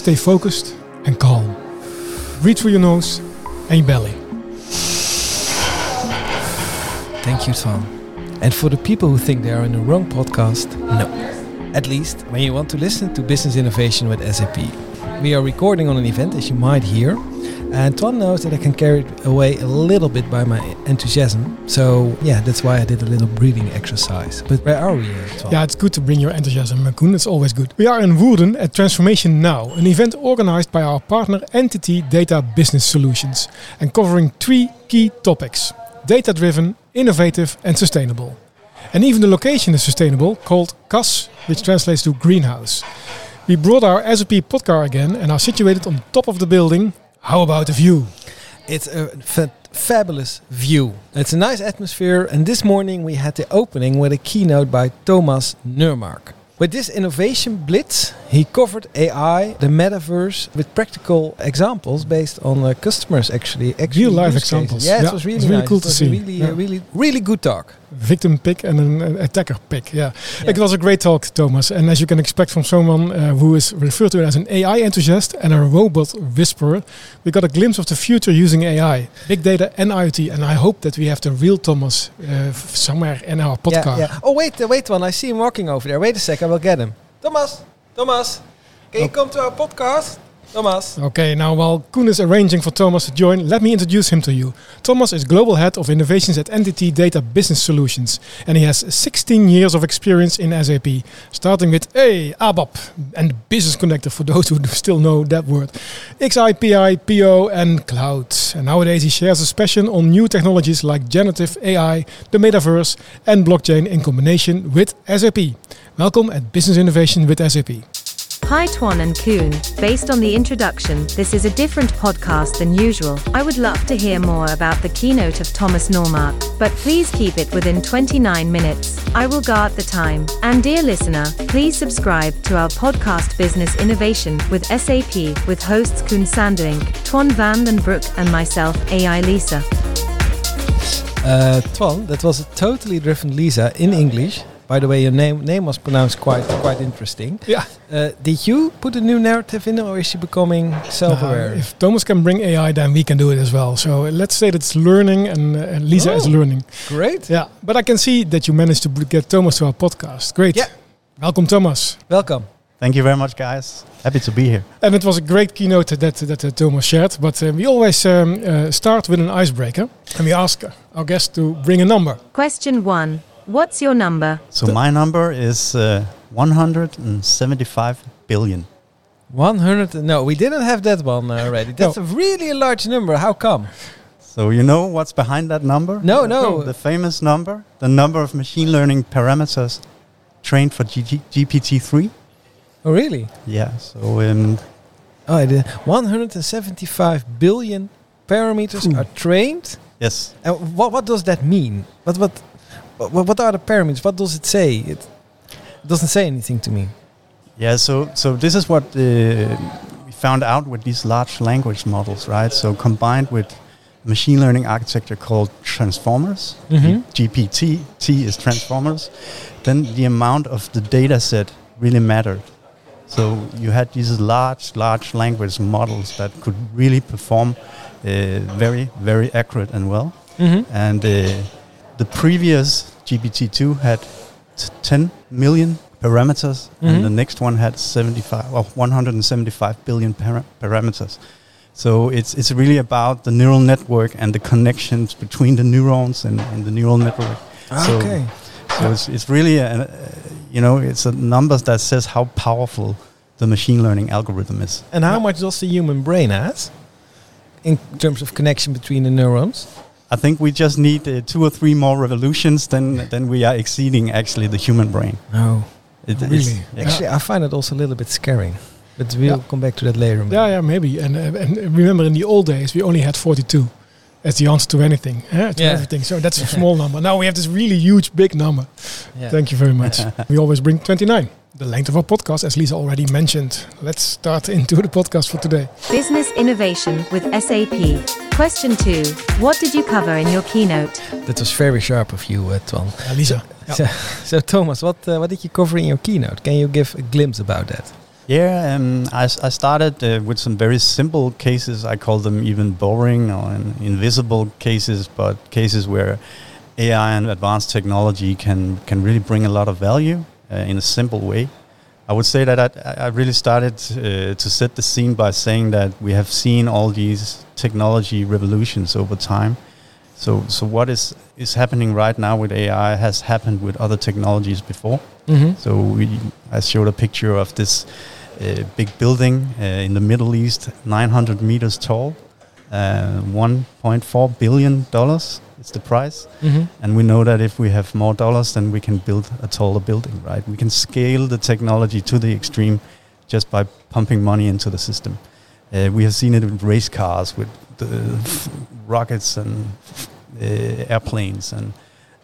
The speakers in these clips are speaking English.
stay focused and calm. Breathe through your nose and your belly. Thank you, Tom. And for the people who think they are in the wrong podcast, no. At least when you want to listen to business innovation with SAP. We are recording on an event, as you might hear, and Tom knows that I can carry it away a little bit by my enthusiasm. So, yeah, that's why I did a little breathing exercise. But where are we, uh, Tom? Yeah, it's good to bring your enthusiasm, Coen. It's always good. We are in Woerden at Transformation Now, an event organized by our partner NTT DATA Business Solutions and covering three key topics data driven, innovative, and sustainable. And even the location is sustainable, called CAS, which translates to greenhouse. We brought our SAP podcar again and are situated on top of the building. How about the view? It's a fa- fabulous view. It's a nice atmosphere, and this morning we had the opening with a keynote by Thomas Noermark. With this innovation blitz, he covered AI, the metaverse, with practical examples based on uh, customers actually. actually Real life examples. Yeah, it was really, it's really nice. cool It to see. Really, Yeah. uh, really, really good talk. Victim pick and an, an attacker pick. Yeah. Yeah. it was a great talk, Thomas. And as you can expect from someone uh, who is referred to as an AI enthusiast and a robot whisperer, we got a glimpse of the future using AI, big data, and IoT. And I hope that we have the real Thomas uh, somewhere in our podcast. Yeah, yeah. Oh wait, uh, wait one. I see him walking over there. Wait a sec, I will get him. Thomas, Thomas, can you Oh. come to our podcast? Thomas. Okay, now while Coen is arranging for Thomas to join, let me introduce him to you. Thomas is Global Head of Innovations at NTT DATA Business Solutions, and he has 16 years of experience in SAP, starting with A, ABAP, and Business Connector for those who still know that word, XI, PI, PO, and Cloud. And nowadays he shares his passion on new technologies like generative AI, the metaverse, and blockchain in combination with SAP. Welcome at Business Innovation with SAP. Hi Twan and Coen. Based on the introduction, this is a different podcast than usual. I would love to hear more about the keynote of Thomas Noermark, but please keep it within 29 minutes. I will guard the time. And dear listener, please subscribe to our podcast Business Innovation with SAP with hosts Coen Sanderink, Twan van den Broek, and myself, AI Lisa. Uh, Twan, that was a totally different Lisa in English. By the way, your name name was pronounced quite quite interesting. Yeah. Uh, did you put a new narrative in, or is she becoming self-aware? Uh, if Thomas can bring AI, then we can do it as well. So uh, let's say that it's learning and, uh, and Lisa is Oh. learning. Great. Yeah, but I can see that you managed to get Thomas to our podcast. Great. Yeah. Welcome, Thomas. Welcome. Thank you very much, guys. Happy to be here. And it was a great keynote that that uh, Thomas shared. But uh, we always um, uh, start with an icebreaker, and we ask our guest to bring a number. Question 1. What's your number? So my number is uh, 175 billion. 100. No, we didn't have that one uh, already. That's a really large number. How come? So you know what's behind that number? No, no. The famous number, the number of machine learning parameters trained for GG GPT-3. Oh, really? Yeah. So um, Oh, I did. 175 billion parameters Oeh. are trained. yes. And what what does that mean? What what what, what are the parameters? What does it say? It doesn't say anything to me. Yeah. So so this is what uh, we found out with these large language models, right? So combined with machine learning architecture called transformers, Mhm. GPT T is transformers, then the amount of the data set really mattered. So you had these large, large language models that could really perform uh, very, very accurate and well. Mm-hmm. And uh, the previous GPT-2 had t- 10 million parameters, Mhm. and the next one had 75, well, 175 billion para- parameters. So it's it's really about the neural network and the connections between the neurons and, and the neural network. So- okay. So it's, it's really, a, a, you know, it's a numbers that says how powerful the machine learning algorithm is. And how much does the human brain has in terms of connection between the neurons? I think we just need uh, two or three more revolutions, then then we are exceeding actually the human brain. No. It, Really? yeah. Actually, I find it also a little bit scary. But we'll Yeah. come back to that later. Maybe. Yeah, yeah, maybe. And, uh, and remember, in the old days, we only had 42 as the answer to anything, eh, to Yeah. everything. So that's a small number. Now we have this really huge, big number. Yeah. Thank you very much. we always bring 29, the length of our podcast, as Lisa already mentioned. Let's start into the podcast for today. Business Innovation with SAP. Question 2. What did you cover in your keynote? That was very sharp of you, uh, Twan. Uh, Lisa. So, so Thomas, what uh, what did you cover in your keynote? Can you give a glimpse about that? Yeah, um, I, s- I started uh, with some very simple cases. I call them even boring or in, invisible cases, but cases where AI and advanced technology can, can really bring a lot of value in a simple way. I would say that I, I really started uh, to set the scene by saying that we have seen all these technology revolutions over time. So, so what is, is happening right now with AI has happened with other technologies before. Mm-hmm. So we, I showed a picture of this uh, big building uh, in the Middle East, 900 meters tall, uh, 1.4 billion dollars is the price. Mm-hmm. And we know that if we have more dollars, then we can build a taller building, right? We can scale the technology to the extreme just by pumping money into the system. Uh, we have seen it with race cars, with rockets and uh, airplanes, and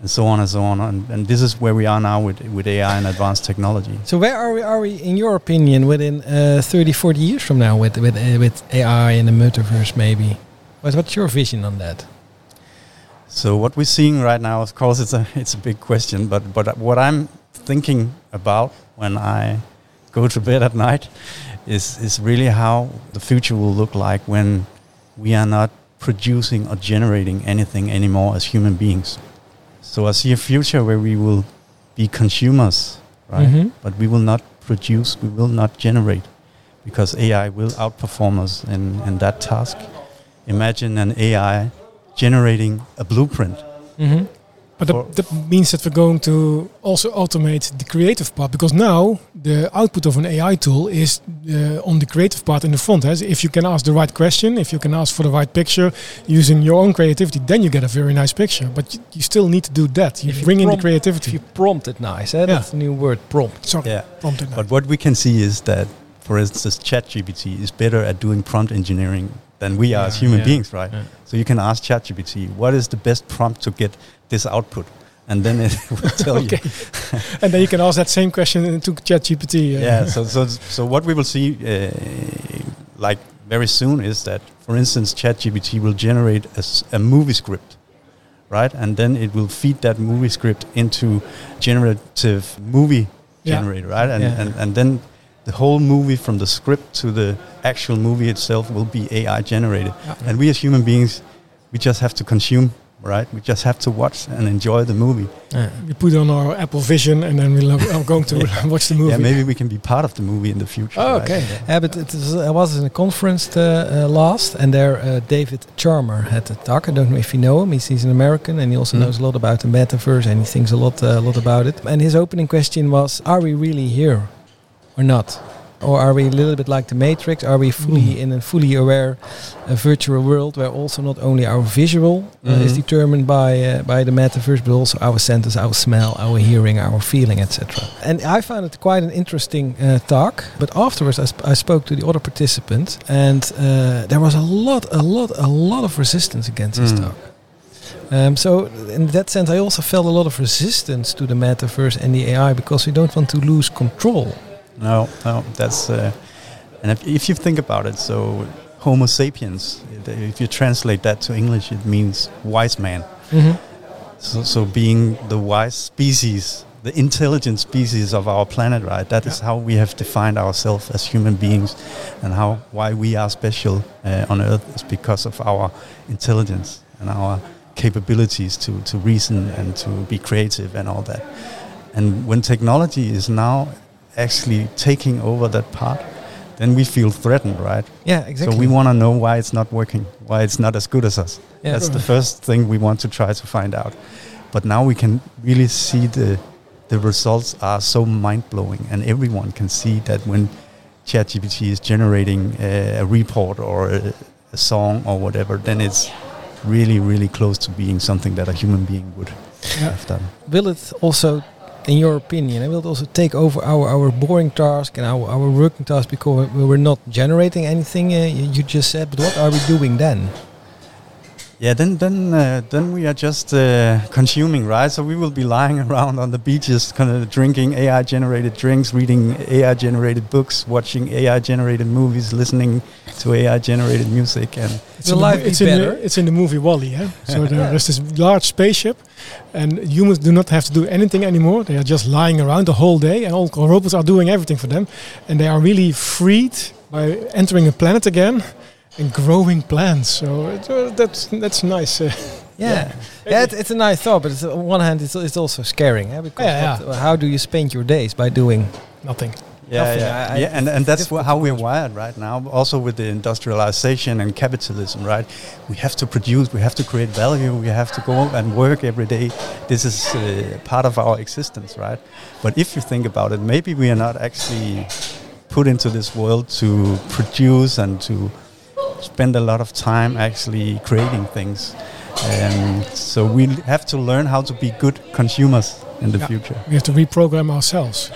and so on and so on. And, and this is where we are now with with AI and advanced technology. So where are we? Are we, in your opinion, within uh, 30, 40 years from now, with with uh, with AI and the metaverse, maybe? What, what's your vision on that? So what we're seeing right now, of course, it's a it's a big question. But but what I'm thinking about when I go to bed at night is is really how the future will look like when we are not producing or generating anything anymore as human beings. So I see a future where we will be consumers, right? Mhm. But we will not produce, we will not generate, because AI will outperform us in, in that task. Imagine an AI generating a blueprint. Mm-hmm. But that, that means that we're going to also automate the creative part because now the output of an AI tool is uh, on the creative part in the front. As if you can ask the right question, if you can ask for the right picture using your own creativity, then you get a very nice picture. But you, you still need to do that. You If you bring in the creativity. If you prompt it nice, eh? that's the new word, prompt. Sorry, Yeah. prompted now. But what we can see is that, for instance, ChatGPT is better at doing prompt engineering than we are as human yeah, beings, right? yeah. So you can ask ChatGPT, what is the best prompt to get this output? And then it will tell you. and then you can ask that same question to ChatGPT. uh, yeah. So, so, so what we will see, uh, like very soon, is that, for instance, ChatGPT will generate a movie script, right? And then it will feed that movie script into generative movie Yeah. generator, right? And, Yeah. and and then the whole movie, from the script to the actual movie itself, will be AI generated. Yeah. And we as human beings, we just have to consume, right? We just have to watch and enjoy the movie. Yeah. We put on our Apple Vision and then we're lo- are going to watch the movie. Yeah, maybe we can be part of the movie in the future. Oh, right? okay. Yeah, but it was, I was in a conference uh, uh, last, and there uh, David Chalmers had a talk. I don't know if you know him. He's, he's an American, and he also Mm. knows a lot about the metaverse, and he thinks a lot, uh, a lot about it. And his opening question was: Are we really here, or not? Or are we a little bit like the Matrix? Are we fully Mm. in a fully aware uh, virtual world where also not only our visual uh, is Mhm. determined by uh, by the metaverse, but also our senses, our smell, our hearing, our feeling, etc. And I found it quite an interesting uh, talk. But afterwards, I, sp- I spoke to the other participants, and uh, there was a lot, a lot, a lot of resistance against this Mm. talk. Um, so in that sense, I also felt a lot of resistance to the metaverse and the AI because we don't want to lose control. No, no, that's. Uh, and if, if you think about it, so Homo sapiens, if you translate that to English, it means wise man. So, so being the wise species, the intelligent species of our planet, right? That is how we have defined ourselves as human beings, and how why we are special uh, on Earth is because of our intelligence and our capabilities to, to reason and to be creative and all that. And when technology is now actually taking over that part, then we feel threatened, right? Yeah, exactly. So we want to know why it's not working, why it's not as good as us. Yeah. That's the first thing we want to try to find out. But now we can really see the the results are so mind blowing, and everyone can see that when ChatGPT is generating a, a report or a, a song or whatever, then it's really, really close to being something that a human being would Yeah. have done. will it also, in your opinion, it will also take over our, our boring task and our, our working task because we we're not generating anything? Uh, you just said, but what are we doing then? Yeah, then then uh, then we are just uh, consuming, right? So we will be lying around on the beaches, kind of drinking AI-generated drinks, reading AI-generated books, watching AI-generated movies, listening to AI-generated music, and It's It's in, life the, be it's, in better? the, it's in the movie WALL-E. Yeah? So there- there's this large spaceship, and humans do not have to do anything anymore. They are just lying around the whole day, and all robots are doing everything for them. And they are really freed by entering a planet again and growing plants. So it, uh, that's that's nice. Uh, Yeah, yeah, it, it's a nice thought, but it's, on one hand, it's, it's also scaring. Eh? Because Yeah, what- how do you spend your days by doing? nothing. Yeah, Nothing. yeah, I- I- yeah, and, and that's how we're wired right now. Also with the industrialization and capitalism, right? We have to produce, we have to create value, we have to go and work every day. This is uh, part of our existence, right? But if you think about it, maybe we are not actually put into this world to produce and to spend a lot of time actually creating things. And so we have to learn how to be good consumers in the Yeah. future. We have to reprogram ourselves.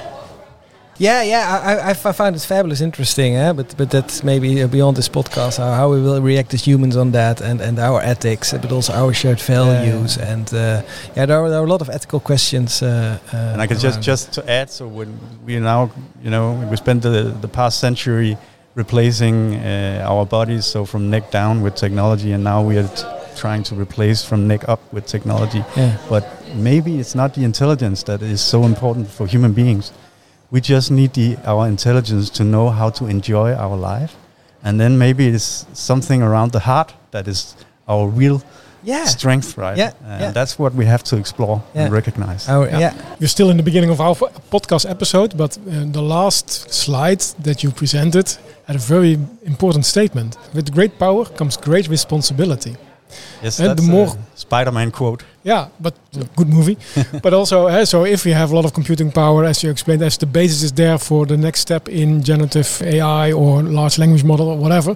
Yeah, yeah, I, I, I find it fabulous interesting, eh? but but that's maybe uh, beyond this podcast how, how we will react as humans on that and, and our ethics, but also our shared values, and uh, yeah, there are, there are a lot of ethical questions. Uh, uh, And I can just just to add, so when we now, you know, we spent the the past century replacing uh, our bodies, so from neck down with technology, and now we are t- trying to replace from neck up with technology. Yeah. But maybe it's not the intelligence that is so important for human beings. We just need the our intelligence to know how to enjoy our life, and then maybe it's something around the heart that is our real Yeah. strength, right? Yeah, And yeah. that's what we have to explore Yeah. and recognize. Oh, Yeah. yeah. We're still in the beginning of our podcast episode, but uh, the last slide that you presented had a very important statement. With great power comes great responsibility. Yes, And that's the a more- Spider-Man quote. Yeah, but good movie. but also, uh, so if we have a lot of computing power, as you explained, as the basis is there for the next step in generative AI or large language model or whatever,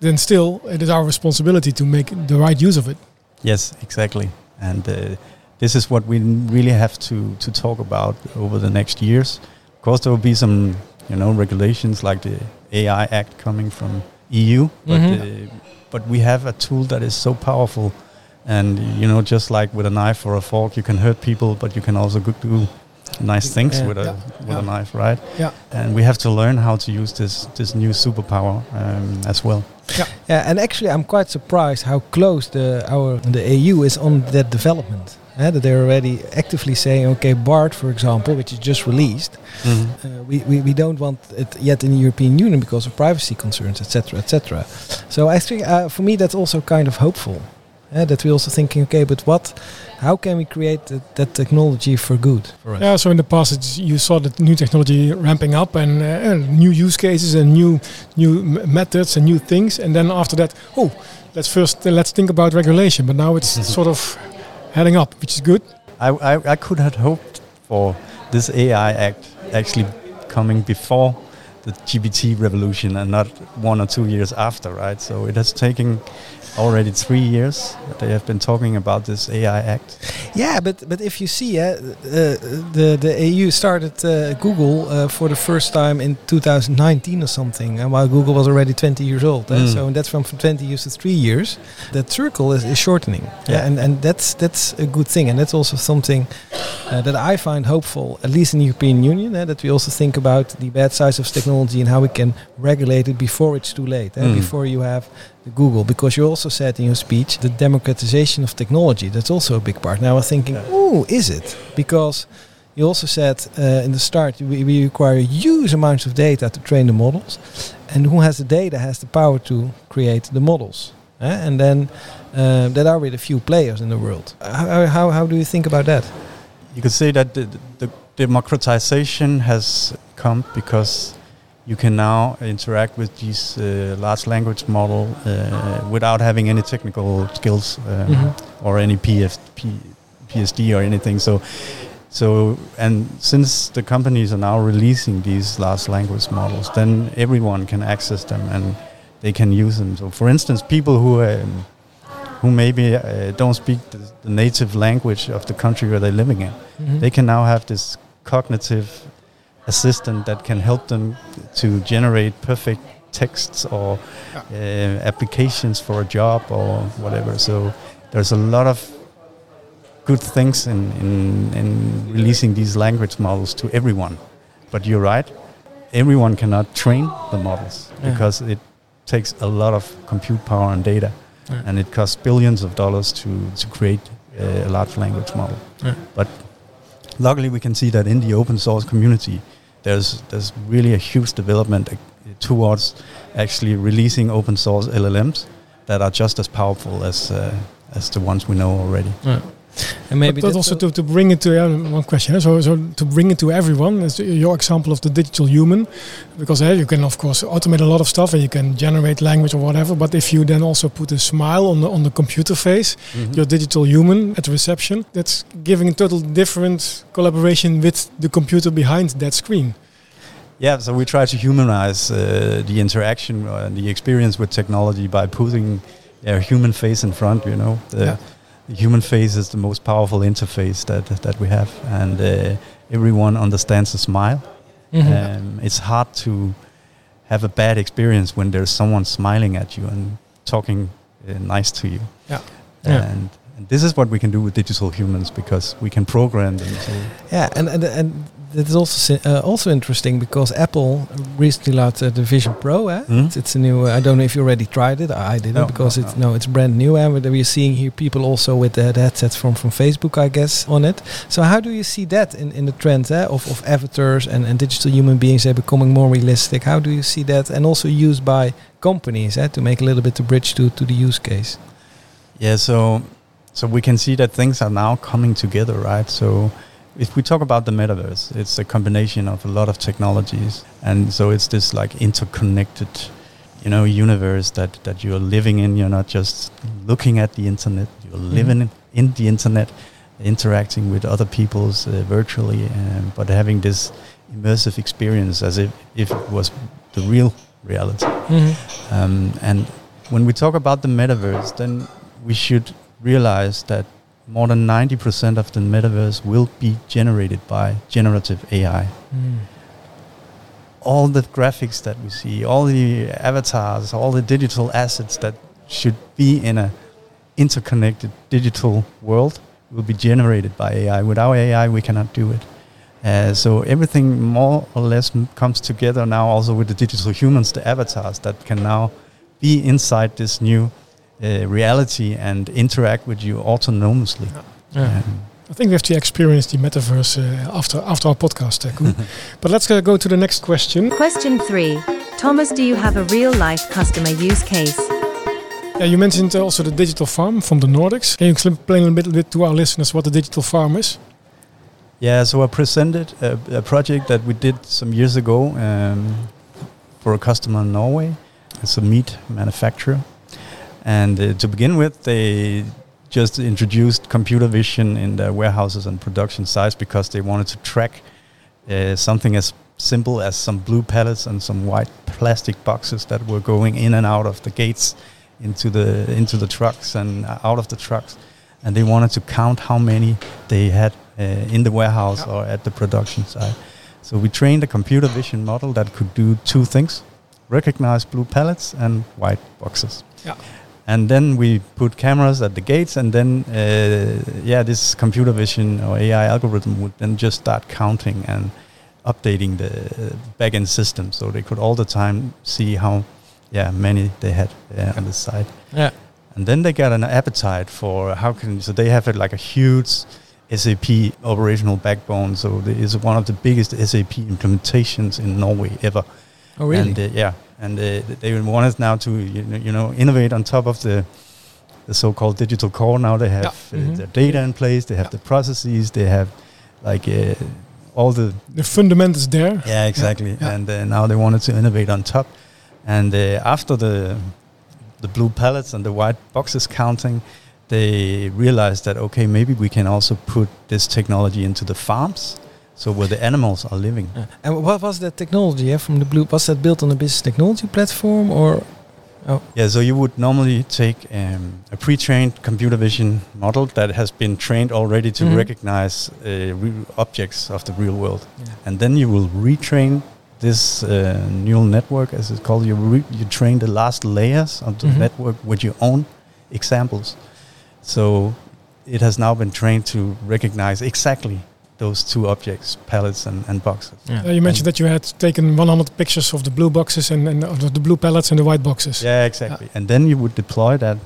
then still it is our responsibility to make the right use of it. Yes, exactly. And uh, this is what we really have to, to talk about over the next years. Of course, there will be some, you know, regulations like the AI Act coming from EU, but Mhm. uh, but we have a tool that is so powerful, and you know, just like with a knife or a fork, you can hurt people, but you can also do nice things Yeah. with a Yeah. with Yeah. a knife, right? Yeah. And we have to learn how to use this this new superpower um, as well. Yeah, yeah. and actually, I'm quite surprised how close the our the EU is on that development. eh, that they're already actively saying, okay, Bard, for example, which is just released, uh, we, we, we don't want it yet in the European Union because of privacy concerns, etc., etc. So I think uh, for me that's also kind of hopeful. Eh, that we're also thinking, okay, but what, how can we create that, that technology for good for us? Yeah, so in the past it's, you saw the new technology ramping up and uh, uh, new use cases and new new m- methods and new things, and then after that, oh, let's first uh, let's think about regulation. But now it's sort of heading up, which is good. I, I, I could have hoped for this AI Act actually coming before the GPT revolution and not one or two years after, right? So it has taken already three years. They have been talking about this AI Act. Yeah, but but if you see, uh, uh, the the EU started uh, Google uh, for the first time in 2019 or something, and while Google was already 20 years old? Mm. so that's from, from 20 years to three years. That circle is, is shortening, Yeah. and and that's that's a good thing, and that's also something uh, that I find hopeful, at least in the European Union, that we also think about the bad sides of technology and how we can regulate it before it's too late? Mm. before you have Google, because you also said in your speech the democratization of technology. That's also a big part. Now I was thinking, ooh, is it? Because you also said uh, in the start we, we require huge amounts of data to train the models, and who has the data has the power to create the models. eh? And then uh, there are with a few players in the world. How, how, how do you think about that? You could say that the, the democratization has come because you can now interact with these uh, large language model uh, without having any technical skills um, Mhm. or any PF, P, PSD or anything. So, so and since the companies are now releasing these large language models, then everyone can access them and they can use them. So, for instance, people who um, who maybe uh, don't speak the, the native language of the country where they're living in, Mhm. they can now have this cognitive assistant that can help them to generate perfect texts or uh, applications for a job or whatever. So there's a lot of good things in, in, in releasing these language models to everyone. But you're right, everyone cannot train the models Yeah. because it takes a lot of compute power and data, Yeah. and it costs billions of dollars to to create uh, a large language model. Yeah. But luckily, we can see that in the open source community, there's there's really a huge development towards actually releasing open source LLMs that are just as powerful as uh, as the ones we know already. And maybe but, but also to, to bring it to uh, one question. So, so to bring it to everyone is your example of the digital human, because you can of course automate a lot of stuff and you can generate language or whatever. But if you then also put a smile on the on the computer face, your digital human at reception, that's giving a total different collaboration with the computer behind that screen. Yeah, so we try to humanize uh, the interaction and the experience with technology by putting a human face in front. You know, the, Yeah. The human face is the most powerful interface that that we have, and uh, everyone understands a smile. Mhm. Um, it's hard to have a bad experience when there's someone smiling at you and talking uh, nice to you. Yeah. Yeah. And, and this is what we can do with digital humans because we can program them to Yeah, and and, and that is also uh, also interesting because Apple recently launched uh, the Vision Pro. Eh? Mhm. It's, it's a new. Uh, I don't know if you already tried it. I didn't No, because no, it's no. no, it's brand new. And we're seeing here people also with the, headsets from from Facebook, I guess, on it. So how do you see that in, in the trend eh, of of avatars and, and digital human beings eh, becoming more realistic? How do you see that, and also used by companies eh, to make a little bit the bridge to to the use case? Yeah, so so we can see that things are now coming together, right? So if we talk about the metaverse, it's a combination of a lot of technologies, and so it's this like interconnected, you know, universe that that you're living in. You're not just looking at the internet; you're living in, in the internet, interacting with other people's uh, virtually, um, but having this immersive experience as if if it was the real reality. Um, and when we talk about the metaverse, then we should realize that more than 90% of the metaverse will be generated by generative AI. Mm. All the graphics that we see, all the avatars, all the digital assets that should be in a interconnected digital world will be generated by AI. Without AI, we cannot do it. Uh, so everything more or less m- comes together now, also with the digital humans, the avatars that can now be inside this new uh, reality and interact with you autonomously. Yeah. Um, I think we have to experience the metaverse uh, after after our podcast, uh, but let's uh, go to the next question. Question 3. Thomas, do you have a real life customer use case? Yeah, you mentioned uh, also the digital farm from the Nordics. Can you explain a little bit to our listeners what the digital farm is? Yeah, so I presented a, a project that we did some years ago um, for a customer in Norway. It's a meat manufacturer. And uh, to begin with, they just introduced computer vision in their warehouses and production sites because they wanted to track uh, something as simple as some blue pallets and some white plastic boxes that were going in and out of the gates into the into the trucks and uh, out of the trucks and they wanted to count how many they had uh, in the warehouse Yeah. or at the production site. So we trained a computer vision model that could do two things: recognize blue pallets and white boxes. Yeah. And then we put cameras at the gates, and then uh, yeah, this computer vision or AI algorithm would then just start counting and updating the backend system, so they could all the time see how yeah many they had uh, on the site Yeah. and then they got an appetite for how can so they have it like a huge SAP operational backbone. So it is one of the biggest SAP implementations in Norway ever. Oh, really? And uh, yeah, and uh, they want us now to you know, you know innovate on top of the the so-called digital core. Now they have Yeah. uh, Mhm. their data in place. They have Yeah. the processes. They have like uh, all the The fundament is there. yeah, exactly. Yeah. And uh, now they wanted to innovate on top. And uh, after the the blue pallets and the white boxes counting, they realized that okay, maybe we can also put this technology into the farms, so where the animals are living. Yeah. And what was that technology yeah, from the blue? Was that built on a business technology platform or? Yeah, so you would normally take um, a pre-trained computer vision model that has been trained already to Mhm. recognize uh, objects of the real world. Yeah. and then you will retrain this uh, neural network, as it's called. You re- you train the last layers of the Mhm. network with your own examples. So it has now been trained to recognize exactly those two objects, pallets and, and boxes. Yeah. Uh, you mentioned that you had taken 100 pictures of the blue boxes and, and of the blue pallets and the white boxes. Yeah, exactly. And then you would deploy that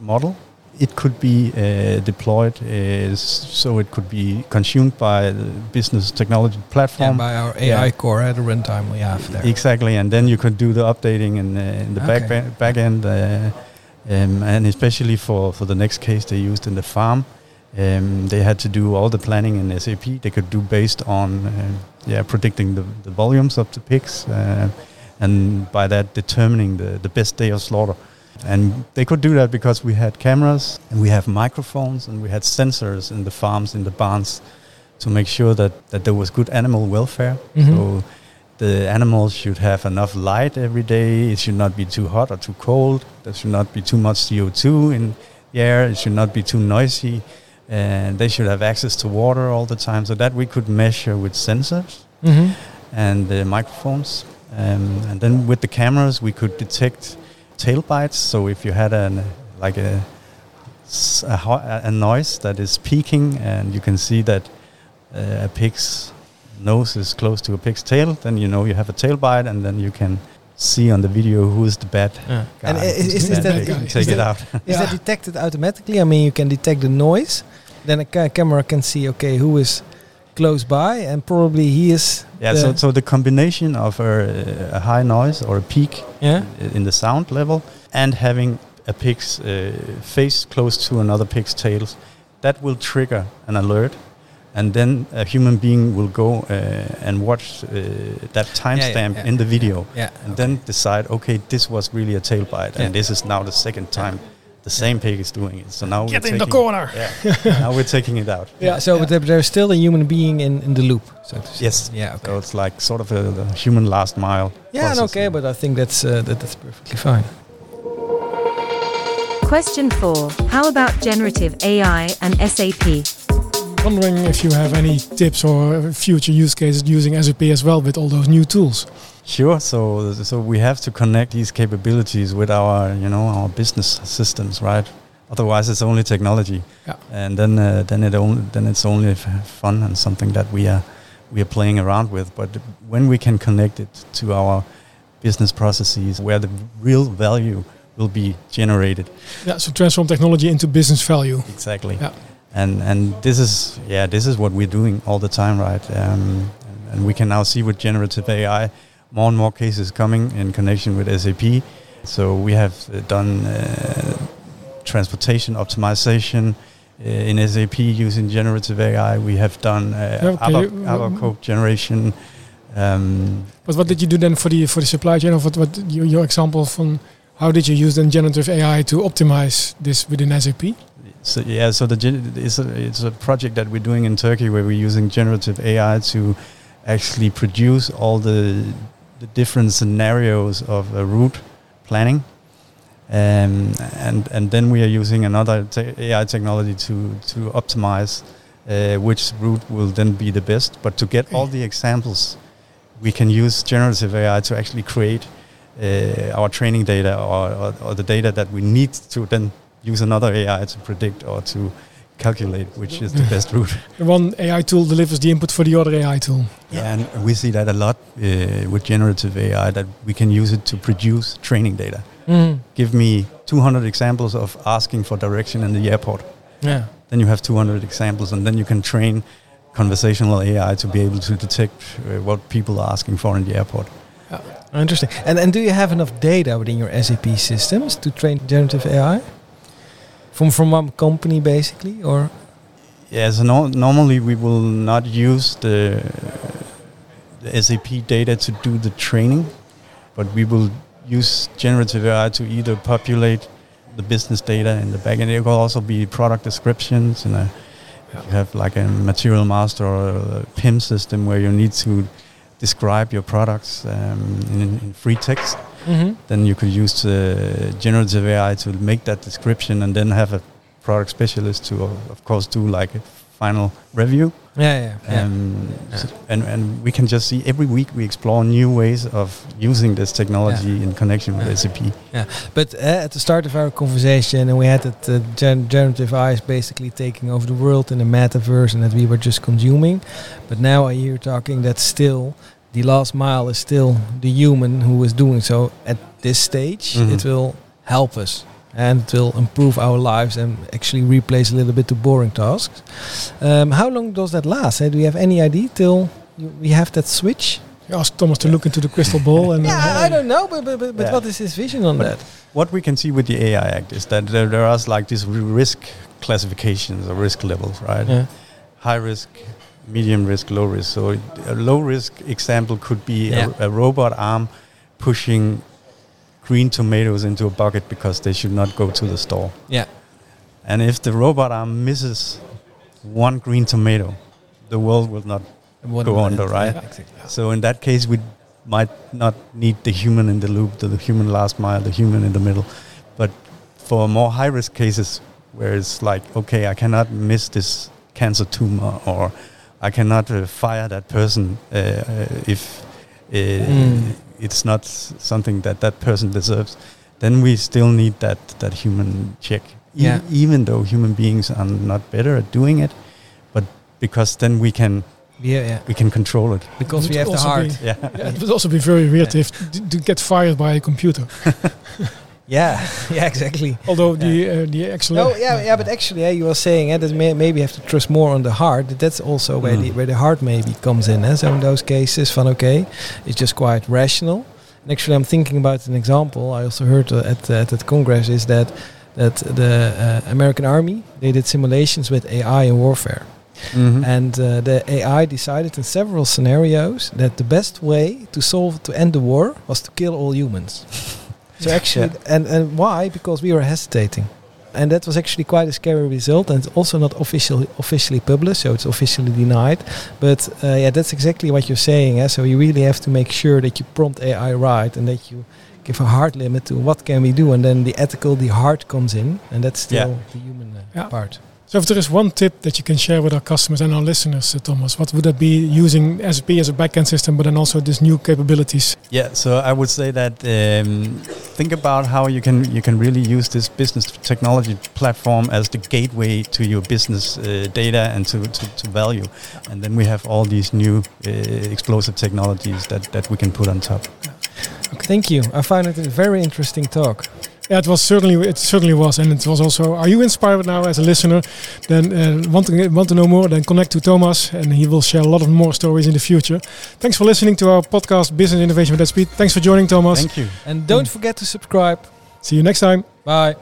model. It could be uh, deployed uh, so it could be consumed by the business technology Yeah, platform. by our AI Yeah. core at the runtime we have there. Exactly, and then you could do the updating in, uh, in the back Okay. ba- back end, uh, um, and especially for, for the next case they used in the farm, um, they had to do all the planning in SAP. They could do based on um yeah predicting the, the volumes of the pigs, uh, and by that determining the, the best day of slaughter. And they could do that because we had cameras and we have microphones and we had sensors in the farms in the barns to make sure that, that there was good animal welfare. Mhm. So the animals should have enough light every day. It should not be too hot or too cold. There should not be too much CO2 in the air. It should not be too noisy. And they should have access to water all the time. So that we could measure with sensors hmm and the microphones. Um, and then with the cameras, we could detect tail bites. So if you had an like a a, ho- a noise that is peaking, and you can see that uh, a pig's nose is close to a pig's tail, then you know you have a tail bite, and then you can see on the video who is the bad Yeah. guy. And is, is, Who's is that guy? take Is it out. Is that detected automatically? I mean, you can detect the noise, then a ca- camera can see, okay, who is close by, and probably he is. yeah. the- So so the combination of a, a high noise or a peak yeah. in the sound level and having a pig's uh, face close to another pig's tail, that will trigger an alert. And then a human being will go uh, and watch uh, that timestamp yeah. in the video Yeah. and then decide, okay, this was really a tail bite, Yeah. and this is now the second time the same pig is doing it. So now Get we're in the taking, corner. Yeah, now we're taking it out. Yeah. So, but there, there's still a human being in, in the loop, so to say. Yes. Yeah. Okay. So it's like sort of a, the human last mile. Yeah. and okay, but I think that's uh, that, that's perfectly fine. Question 4. How about generative AI and SAP? Wondering if you have any tips or future use cases using SAP as well with all those new tools. Sure. So so we have to connect these capabilities with our you know our business systems, right? Otherwise, it's only technology, Yeah. and then uh, then it only then it's only fun and something that we are we are playing around with. But when we can connect it to our business processes, where the real value will be generated, Yeah, so transform technology into business value. exactly. Yeah. And and this is yeah this is what we're doing all the time, right? Um, and we can now see with generative AI more and more cases coming in connection with SAP. So we have uh, done uh, transportation optimization uh, in SAP using generative AI. We have done uh, okay. ABAP, ABAP code generation. Um, But what did you do then for the for the supply chain? Of what what your, your example from how did you use then generative AI to optimize this within SAP? So yeah, so the it's a, it's a project that we're doing in Turkey where we're using generative AI to actually produce all the the different scenarios of a route planning, um, and and then we are using another te- AI technology to to optimize uh, which route will then be the best. But to get all the examples, we can use generative AI to actually create uh, our training data or, or, or the data that we need to then use another AI to predict or to calculate which is the best route. The one AI tool delivers the input for the other AI tool. Yeah, and we see that a lot uh, with generative AI that we can use it to produce training data. Mm. Give me 200 examples of asking for direction in the airport. Yeah. Then you have 200 examples, and then you can train conversational AI to be able to detect uh, what people are asking for in the airport. Interesting. And and do you have enough data within your SAP systems to train generative AI? From from one company basically, or? Yeah, so no, normally we will not use the, the SAP data to do the training, but we will use generative AI to either populate the business data in the back, backend. It will also be product descriptions and a, you have like a material master or a PIM system where you need to describe your products um, in, in free text then you could use uh, generative AI to make that description and then have a product specialist to, of course, do like a final review. Yeah, yeah, yeah. Um, Yeah. so- and, and we can just see every week we explore new ways of using this technology in connection with Yeah. SAP. But uh, at the start of our conversation, and we had that uh, gen- generative AI is basically taking over the world in the metaverse, and that we were just consuming. But now I hear talking that still the last mile is still the human who is doing so. At this stage, Mhm. it will help us and it will improve our lives and actually replace a little bit the boring tasks. Um, how long does that last? eh? do you have any idea till you, we have that switch? You ask Thomas to look into the crystal ball and Yeah, uh, I don't know, but but, but, but Yeah. what is his vision on But that? What we can see with the AI Act is that there, there are like these risk classifications or risk levels, right? Yeah. High risk, medium risk, low risk. So a low risk example could be Yeah. a, a robot arm pushing green tomatoes into a bucket because they should not go to the store. Yeah. And if the robot arm misses one green tomato, the world will not. What Go under, right? Yeah, exactly. So in that case, we might not need the human in the loop, the, the human last mile, the human in the middle. But for more high risk cases where it's like, okay, I cannot miss this cancer tumor, or I cannot uh, fire that person uh, uh, if uh, Mm. it's not something that that person deserves, then we still need that that human check. E- Yeah. even though human beings are not better at doing it, but because then we can Yeah, yeah. we can control it. Because we have the also heart. be- Yeah. yeah, it would also be very weird Yeah. if to, to get fired by a computer. Yeah, yeah, exactly. Although the uh, the actually, No, yeah, yeah, but actually, yeah, you were saying eh, that may, maybe you have to trust more on the heart. that That's also where the Mm. where the heart maybe comes in. Eh? So in those cases, van okay, it's just quite rational. And actually, I'm thinking about an example. I also heard uh, at uh, at that congress is that that the uh, American army they did simulations with AI in warfare. Mhm. And uh, the AI decided in several scenarios that the best way to solve to end the war was to kill all humans. so actually, and and why? Because we were hesitating, and that was actually quite a scary result. And it's also not officially officially published, so it's officially denied. But uh, yeah, that's exactly what you're saying. Eh? So you really have to make sure that you prompt AI right, and that you give a hard limit to what can we do, and then the ethical, the heart comes in, and that's still Yeah. the human uh, Yeah. part. So if there is one tip that you can share with our customers and our listeners, uh, Thomas, what would that be using SAP as a backend system, but then also these new capabilities? Yeah, so I would say that um, think about how you can you can really use this business technology platform as the gateway to your business uh, data and to, to, to value, and then we have all these new uh, explosive technologies that, that we can put on top. Thank you. I found it a very interesting talk. Yeah, it was certainly it certainly was, and it was also. Are you inspired now as a listener? Then uh, want to want to know more? Then connect to Thomas, and he will share a lot of more stories in the future. Thanks for listening to our podcast, Business Innovation with SAP. Thanks for joining, Thomas. Thank you. And don't forget to subscribe. See you next time. Bye.